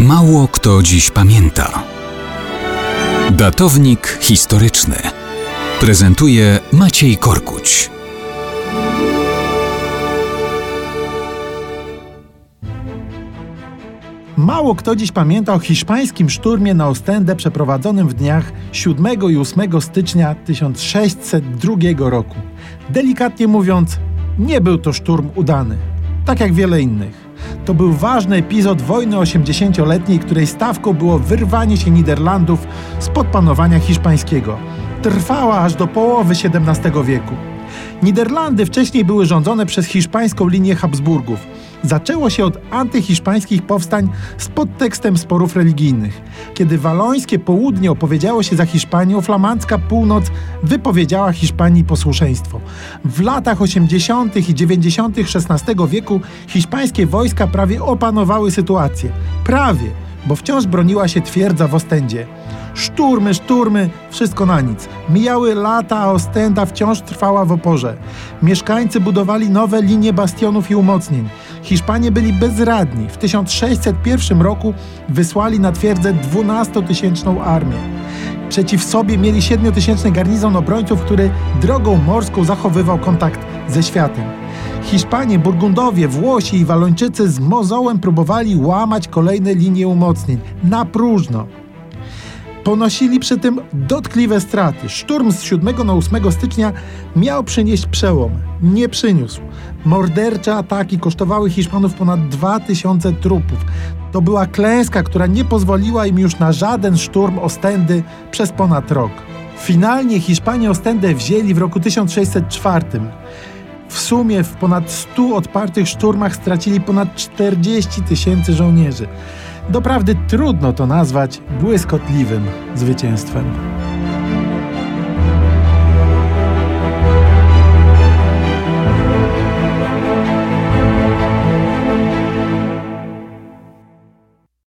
Mało kto dziś pamięta. Datownik historyczny prezentuje Maciej Korkuć. Mało kto dziś pamięta o hiszpańskim szturmie na Ostendę przeprowadzonym w dniach 7 i 8 stycznia 1602 roku. Delikatnie mówiąc, nie był to szturm udany, tak jak wiele innych. To był ważny epizod wojny 80-letniej, której stawką było wyrwanie się Niderlandów spod panowania hiszpańskiego. Trwała aż do połowy XVII wieku. Niderlandy wcześniej były rządzone przez hiszpańską linię Habsburgów. Zaczęło się od antyhiszpańskich powstań z podtekstem sporów religijnych. Kiedy walońskie południe opowiedziało się za Hiszpanią, flamandzka północ wypowiedziała Hiszpanii posłuszeństwo. W latach 80. i 90. XVI wieku hiszpańskie wojska prawie opanowały sytuację. Prawie, bo wciąż broniła się twierdza w Ostendzie. Szturmy, szturmy, wszystko na nic. Mijały lata, a Ostenda wciąż trwała w oporze. Mieszkańcy budowali nowe linie bastionów i umocnień. Hiszpanie byli bezradni. W 1601 roku wysłali na twierdzę 12-tysięczną armię. Przeciw sobie mieli 7-tysięczny garnizon obrońców, który drogą morską zachowywał kontakt ze światem. Hiszpanie, Burgundowie, Włosi i Walończycy z mozołem próbowali łamać kolejne linie umocnień. Na próżno. Ponosili przy tym dotkliwe straty. Szturm z 7 na 8 stycznia miał przynieść przełom. Nie przyniósł. Mordercze ataki kosztowały Hiszpanów ponad 2000 trupów. To była klęska, która nie pozwoliła im już na żaden szturm Ostendy przez ponad rok. Finalnie Hiszpanie Ostendę wzięli w roku 1604. W sumie w ponad 100 odpartych szturmach stracili ponad 40 tysięcy żołnierzy. Doprawdy trudno to nazwać błyskotliwym zwycięstwem.